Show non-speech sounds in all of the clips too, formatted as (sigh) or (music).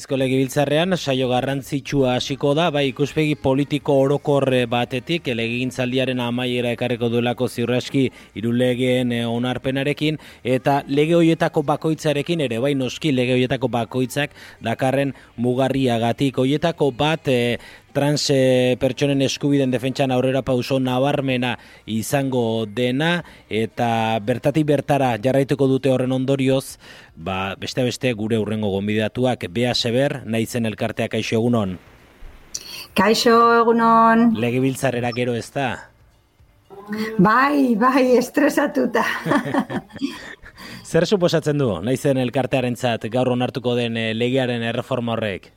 Bizko legibiltzarrean saio garrantzitsua hasiko da, bai ikuspegi politiko orokorre batetik, legintzaldiaren amaiera ekarreko duelako ziurraski irulegeen eh, onarpenarekin, eta lege hoietako bakoitzarekin ere, bai noski lege hoietako bakoitzak dakarren mugarriagatik. Hoietako bat e, trans e, pertsonen eskubiden defentsan aurrera pauso nabarmena izango dena eta bertatik bertara jarraituko dute horren ondorioz, ba, beste beste gure urrengo gonbidatuak Bea Seber, naizen elkartea kaixo egunon. Kaixo egunon. Legebiltzarrera gero ez da? Bai, bai, estresatuta. (laughs) Zer suposatzen du, naizen elkartearen zat, gaur onartuko den eh, legearen erreforma horrek?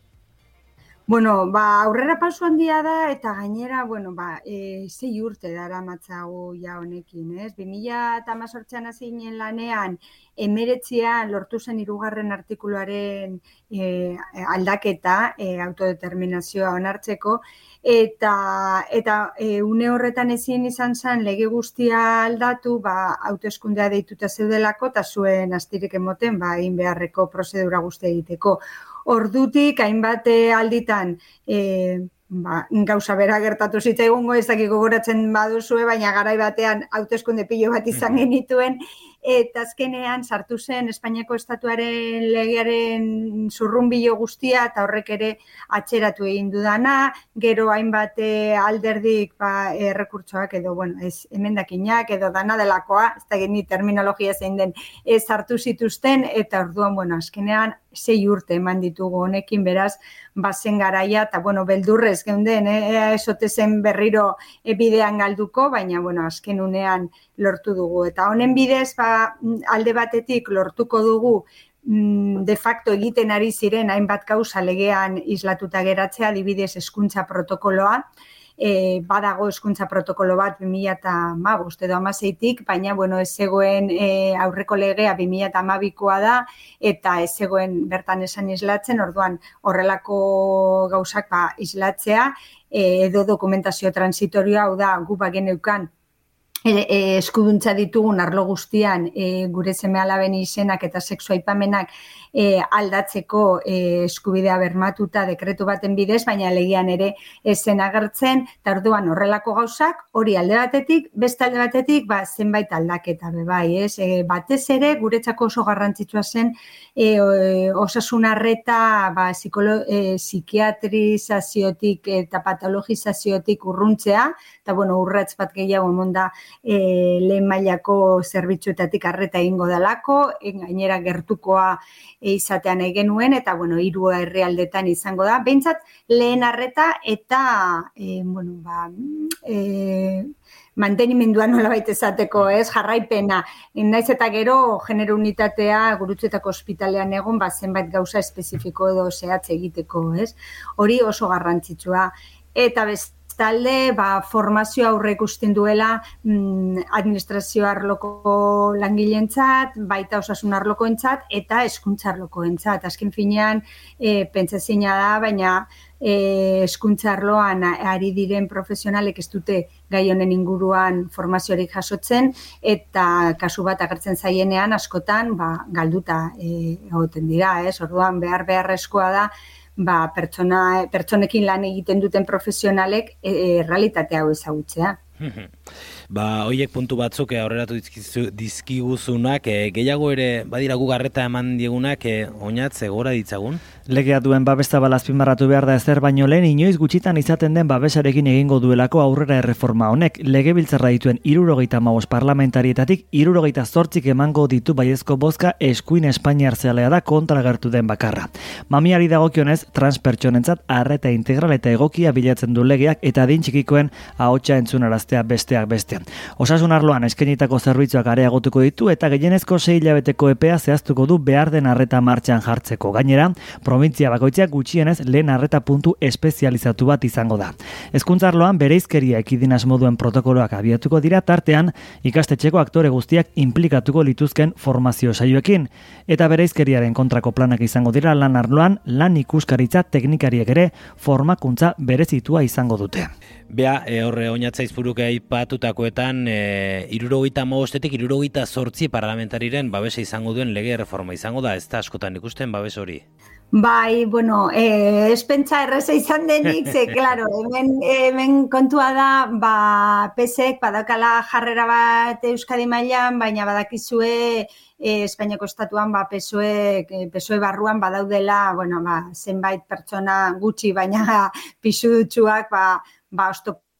Bueno, ba, aurrera pasu handia da, eta gainera, bueno, ba, e, zei urte dara matzago ja honekin, ez? 2000 eta mazortzean azinen lanean, emeretzian lortu zen irugarren artikuluaren e, aldaketa, e, autodeterminazioa onartzeko, eta, eta e, une horretan ezin izan zen lege guztia aldatu, ba, autoeskundea deituta zeudelako, eta zuen astirik emoten, ba, egin beharreko prozedura guztia egiteko ordutik hainbat alditan e, ba, gauza bera gertatu zitzaigungo ez dakik gogoratzen baduzue, baina garai batean hauteskunde pilo bat izan genituen, eta azkenean sartu zen Espainiako estatuaren legearen zurrunbilo guztia eta horrek ere atxeratu egin dudana, gero hainbat eh, alderdik ba, errekurtsoak edo, bueno, ez emendakinak edo dana delakoa, ez da geni terminologia zein den, ez sartu zituzten, eta orduan, bueno, azkenean sei urte eman ditugu honekin beraz bazen garaia eta bueno beldurrez geunden eh esote zen berriro e, bidean galduko baina bueno azken unean lortu dugu. Eta honen bidez ba, alde batetik lortuko dugu mm, de facto egiten ari ziren hainbat kausa legean islatuta geratzea adibidez hezkuntza protokoloa. E, badago eskuntza protokolo bat 2000 eta magust edo amaseitik, baina bueno, ez zegoen e, aurreko legea 2000 eta amabikoa da, eta ez zegoen bertan esan islatzen, orduan horrelako gauzak ba, islatzea, e, edo dokumentazio transitorioa, hau da, gu bageneukan (laughs) e, e, eskuduntza ditugun arlo guztian e, gure seme alaben izenak eta sexu aipamenak e, aldatzeko e, eskubidea bermatuta dekretu baten bidez, baina legian ere esen agertzen, eta orduan horrelako gauzak, hori alde batetik, beste alde batetik, ba, zenbait aldaketa be bai, ez? E, batez ere, guretzako oso garrantzitsua zen, e, osasun arreta, ba, psikolo, e, psikiatrizaziotik eta patologizaziotik urruntzea, eta bueno, urratz bat gehiago emonda e, lehen mailako zerbitzuetatik arreta egingo dalako, gainera gertukoa e, izatean genuen eta bueno, hiru herrialdetan izango da. Beintzat lehen arreta eta e, bueno, ba, e, mantenimendua nola baita esateko, ez, jarraipena. Naiz eta gero, genero unitatea gurutzetako ospitalean egon, ba, zenbait gauza espezifiko edo zehatz egiteko, ez. Hori oso garrantzitsua. Eta best, talde ba, formazio aurre ikusten duela mm, administrazio arloko langileentzat, baita osasun arlokoentzat eta hezkuntza arlokoentzat. Azken finean e, pentsezina da, baina e, hezkuntza arloan ari diren profesionalek ez dute gai honen inguruan formaziorik jasotzen eta kasu bat agertzen zaienean askotan ba, galduta e, egoten dira, ez? Orduan behar beharrezkoa da ba, pertsona, pertsonekin lan egiten duten profesionalek e, e, realitatea hau ezagutzea. Ba, hoiek puntu batzuk eh, aurreratu dizkiguzunak, eh, gehiago ere badira gu garreta eman diegunak eh, oinatze gora ditzagun? Legea duen babesta balazpin marratu behar da ezer baino lehen inoiz gutxitan izaten den babesarekin egingo duelako aurrera erreforma honek. Lege biltzarra dituen irurogeita maos parlamentarietatik irurogeita zortzik emango ditu baiezko bozka eskuin Espainiar zealea da kontra gertu den bakarra. Mamiari dagokionez, transpertsonentzat arreta integral eta egokia bilatzen du legeak eta din txikikoen ahotsa entzunaraztea besteak beste. Osasun arloan eskenitako zerbitzuak areagotuko ditu eta gehienezko sei hilabeteko epea zehaztuko du behar den arreta martxan jartzeko. Gainera, provintzia bakoitzak gutxienez lehen arreta puntu espezializatu bat izango da. Hezkuntza arloan bereizkeria ekidinaz moduen protokoloak abiatuko dira tartean ikastetxeko aktore guztiak implikatuko lituzken formazio saioekin eta bereizkeriaren kontrako planak izango dira lan arloan lan ikuskaritza teknikariek ere formakuntza berezitua izango dute. Bea, e, horre oinatzaizpuruke aipatutakoetan, e, irurogeita mogostetik, irurogeita sortzi parlamentariren babesa izango duen lege reforma izango da, ez da askotan ikusten babes hori? Bai, bueno, eh, espentsa erreza izan denik, ze, (laughs) klaro, hemen, hemen kontua da, ba, pesek, badakala jarrera bat Euskadi mailan, baina badakizue, eh, Espainiako estatuan, ba, pesoe, pesoe barruan badaudela, bueno, ba, zenbait pertsona gutxi, baina (laughs) pisu dutxuak, ba,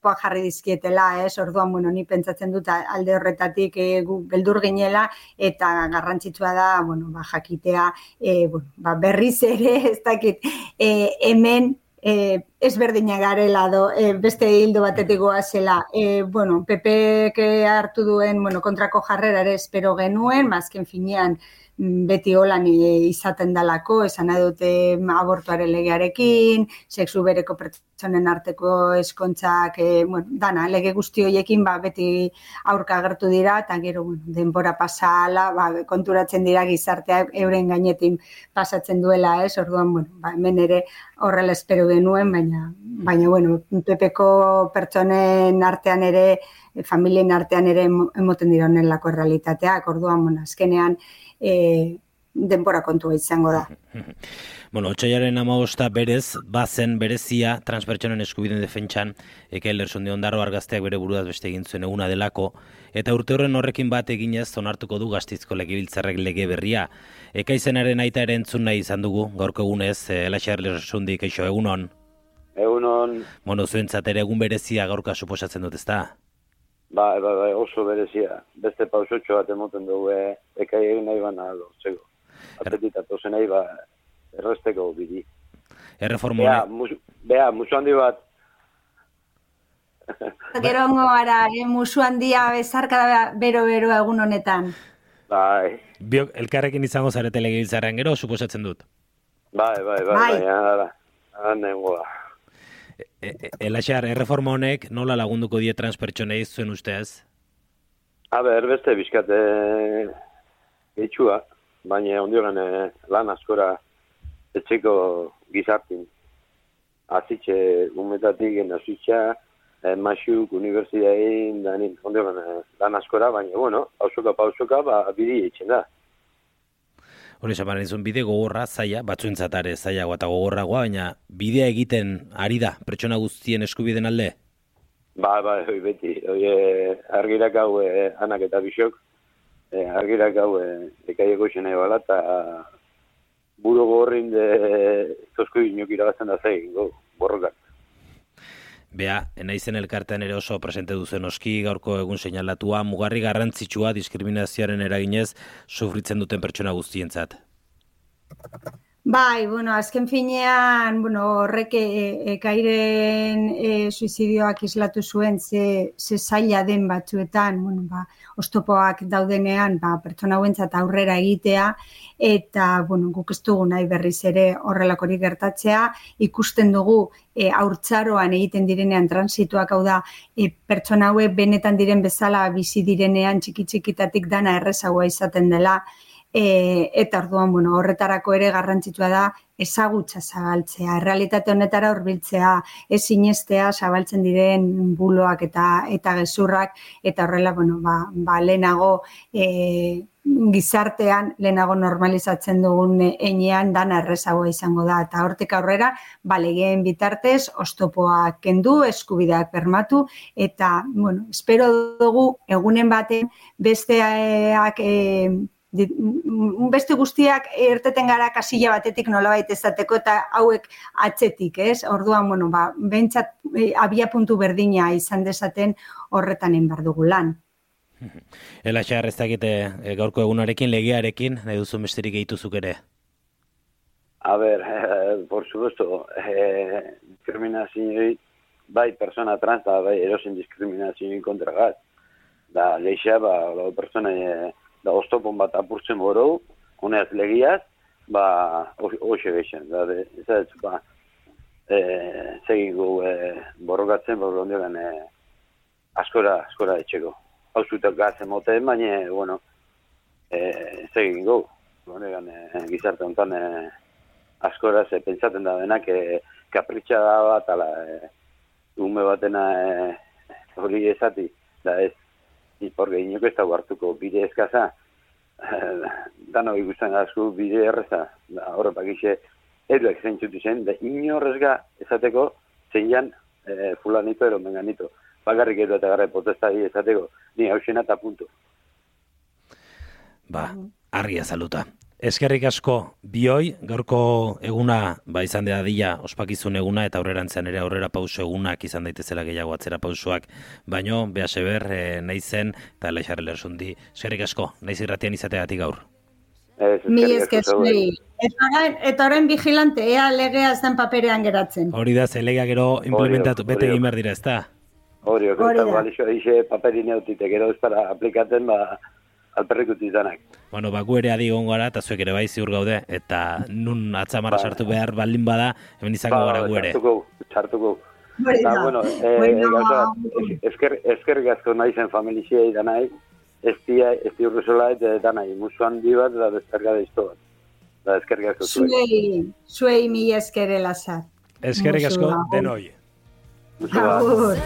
ba, jarri dizkietela, ez? Orduan, bueno, ni pentsatzen dut alde horretatik e, gu beldur ginela eta garrantzitsua da, bueno, ba jakitea, e, bueno, ba, berriz ere, (laughs) ez dakit, e, hemen eh es berdina garela do e, beste hildo batetik goazela. Eh bueno, PP que hartu duen, bueno, kontrako jarrera ere espero genuen, mazken finean Mm, beti holan izaten dalako, esan nahi dute abortuaren legearekin, sexu bereko pertsonen arteko eskontzak, e, bueno, dana, lege guzti horiekin ba, beti aurka agertu dira, eta gero bueno, denbora pasala, ba, konturatzen dira gizartea euren gainetin pasatzen duela, ez, orduan, bueno, ba, hemen ere horrela espero genuen, baina, baina bueno, pepeko pertsonen artean ere, familien artean ere emoten dira honelako realitateak, orduan, bueno, azkenean, e, denbora kontua izango da. (laughs) Bueno, otxaiaren amagosta berez, bazen berezia, transpertsonen eskubiden defentsan, eke lerson dion darro argazteak bere buruaz beste egin zuen eguna delako, eta urte horren horrekin bat eginez, zonartuko du gaztizko legibiltzarrek lege berria. Eka izenaren aita ere entzun nahi izan dugu, gaurko egunez, e, elaxar lersundik, eixo, egunon? Egunon. Bueno, zuen ere egun berezia gaurka suposatzen dut, ezta? Ba, ba, ba, oso berezia. Beste pausotxo bat emoten dugu, e, eka egin nahi bana lortzeko. Apetit atozen nahi ba, erresteko bidi. Erreformo Bea, mus, bea, musu handi bat. (laughs) Gero ongo gara, eh, musu handia bezarka bero-bero egun honetan. Bai. Biok, elkarrekin izango zarete legiltzaren gero, suposatzen dut. Bai, bai, bai, bai, bai, bai, bai, bai, bai, E, e, Elaxar, erreforma honek nola lagunduko die transpertsonei zuen ustez? A ber, beste bizkate etxua, baina ondiogan eh, lan askora etxeko gizartin. Azitxe umetatik azitxa, eh, masuk, unibertsitatein, ondiogan eh, lan askora, baina, bueno, pausoka, pausoka, ba, bidi etxen da. Hori esan izun bide gogorra, zaila, batzuentzatare zaila eta gogorragoa, baina bidea egiten ari da, pertsona guztien eskubiden alde? Ba, ba, hoi beti, hoi e, argirak hau e, anak eta bisok, e, argirak hau e, ekaieko xena ebala, eta buru gogorrin de tosko inok irabazten da zein, go, borrokat. Bea, enaizen elkartean ere oso presente duzen oski, gaurko egun seinalatua, mugarri garrantzitsua diskriminazioaren eraginez sufritzen duten pertsona guztientzat. Bai, bueno, azken finean, bueno, horrek ekairen e, e, suizidioak islatu zuen ze, ze zaila den batzuetan, bueno, ba, ostopoak daudenean, ba, pertsona huentzat aurrera egitea, eta, bueno, guk ez dugu nahi berriz ere horrelakorik gertatzea, ikusten dugu e, aurtzaroan egiten direnean transituak hau da, e, pertsona hauek benetan diren bezala bizi direnean txiki-txikitatik dana errezagoa izaten dela, e, eta orduan bueno, horretarako ere garrantzitsua da ezagutza zabaltzea, realitate honetara hurbiltzea, ez sinestea zabaltzen diren buloak eta eta gezurrak eta horrela bueno, ba, ba lehenago e, gizartean lehenago normalizatzen dugun enean dana errezagoa izango da. Eta hortik aurrera balegeen bitartez ostopoa kendu eskubideak bermatu eta bueno espero dugu egunen baten besteak e, beste guztiak erteten gara kasilla batetik nolabait ezateko eta hauek atzetik, ez? Orduan, bueno, ba, bentsat e, abia puntu berdina izan dezaten horretan enbar dugu lan. (laughs) Ela xar ez dakite e, gaurko egunarekin, legearekin, nahi duzu besterik egituzuk ere? A ber, eh, por supuesto, eh, diskriminazioi, bai persona trans, bai erosen diskriminazioi kontra gat. Da, leixa, ba, persona... Eh, da ostopon bat apurtzen boro, honeaz legiaz, ba, hoxe beixen, da, ez da, ba, e, zegin gu e, borrokatzen, borro ondiogan, e, askora, askora etxeko. Hau zutak gazen mote, baina, bueno, e, zegin gu, ondiogan, e, gizarte honetan, e, askora, ze pentsaten da denak, e, kapritxa da bat, ala, e, ume batena, e, hori ezati, da ez, porque inoko ez dago hartuko bide eskaza, (laughs) dano ikusten asko bide erreza, da, horre pakixe, eruek zeintzutu zen, da inorrezga esateko zeinan e, fulanito ero menganito. Bakarrik edo eta garra potestadi esateko, ni hausena eta puntu. Ba, argia saluta. Eskerrik asko bioi, gaurko eguna ba izan da dila ospakizun eguna eta aurrerantzean ere aurrera pauso egunak izan daitezela gehiago atzera pausoak, baino behaseber e, naizen eta leixarrel ersundi. Eskerrik asko, naiz irratian izateagatik gaur. Mi esker zuei. Eta orain- orain vigilante, ea legea ez den paperean geratzen. Hori da, zelega gero implementatu, bete hori. egin behar dira, ez da? Hori, Hori hori da. da. Balixo, eixe paperin eutite, gero ez para aplikaten, ba, alperrik utizanak. Bueno, ba, gu ere adi gara, eta zuek ere bai ziur gaude, eta nun atzamarra Ba. sartu behar baldin bada, hemen izango gara gu ere. Txartuko, txartuko. Hori Ba, da. bueno, eh, Bueno, es- esker, eskerrik asko nahi zen familiziei da nahi, ez dia, ez di urrezola eta da nahi, musu handi bat, da deskarga da izto bat. Da, eskerrik asko zuei. Zuei, zuei mi esker elazar. Eskerrik asko, denoi. Agur.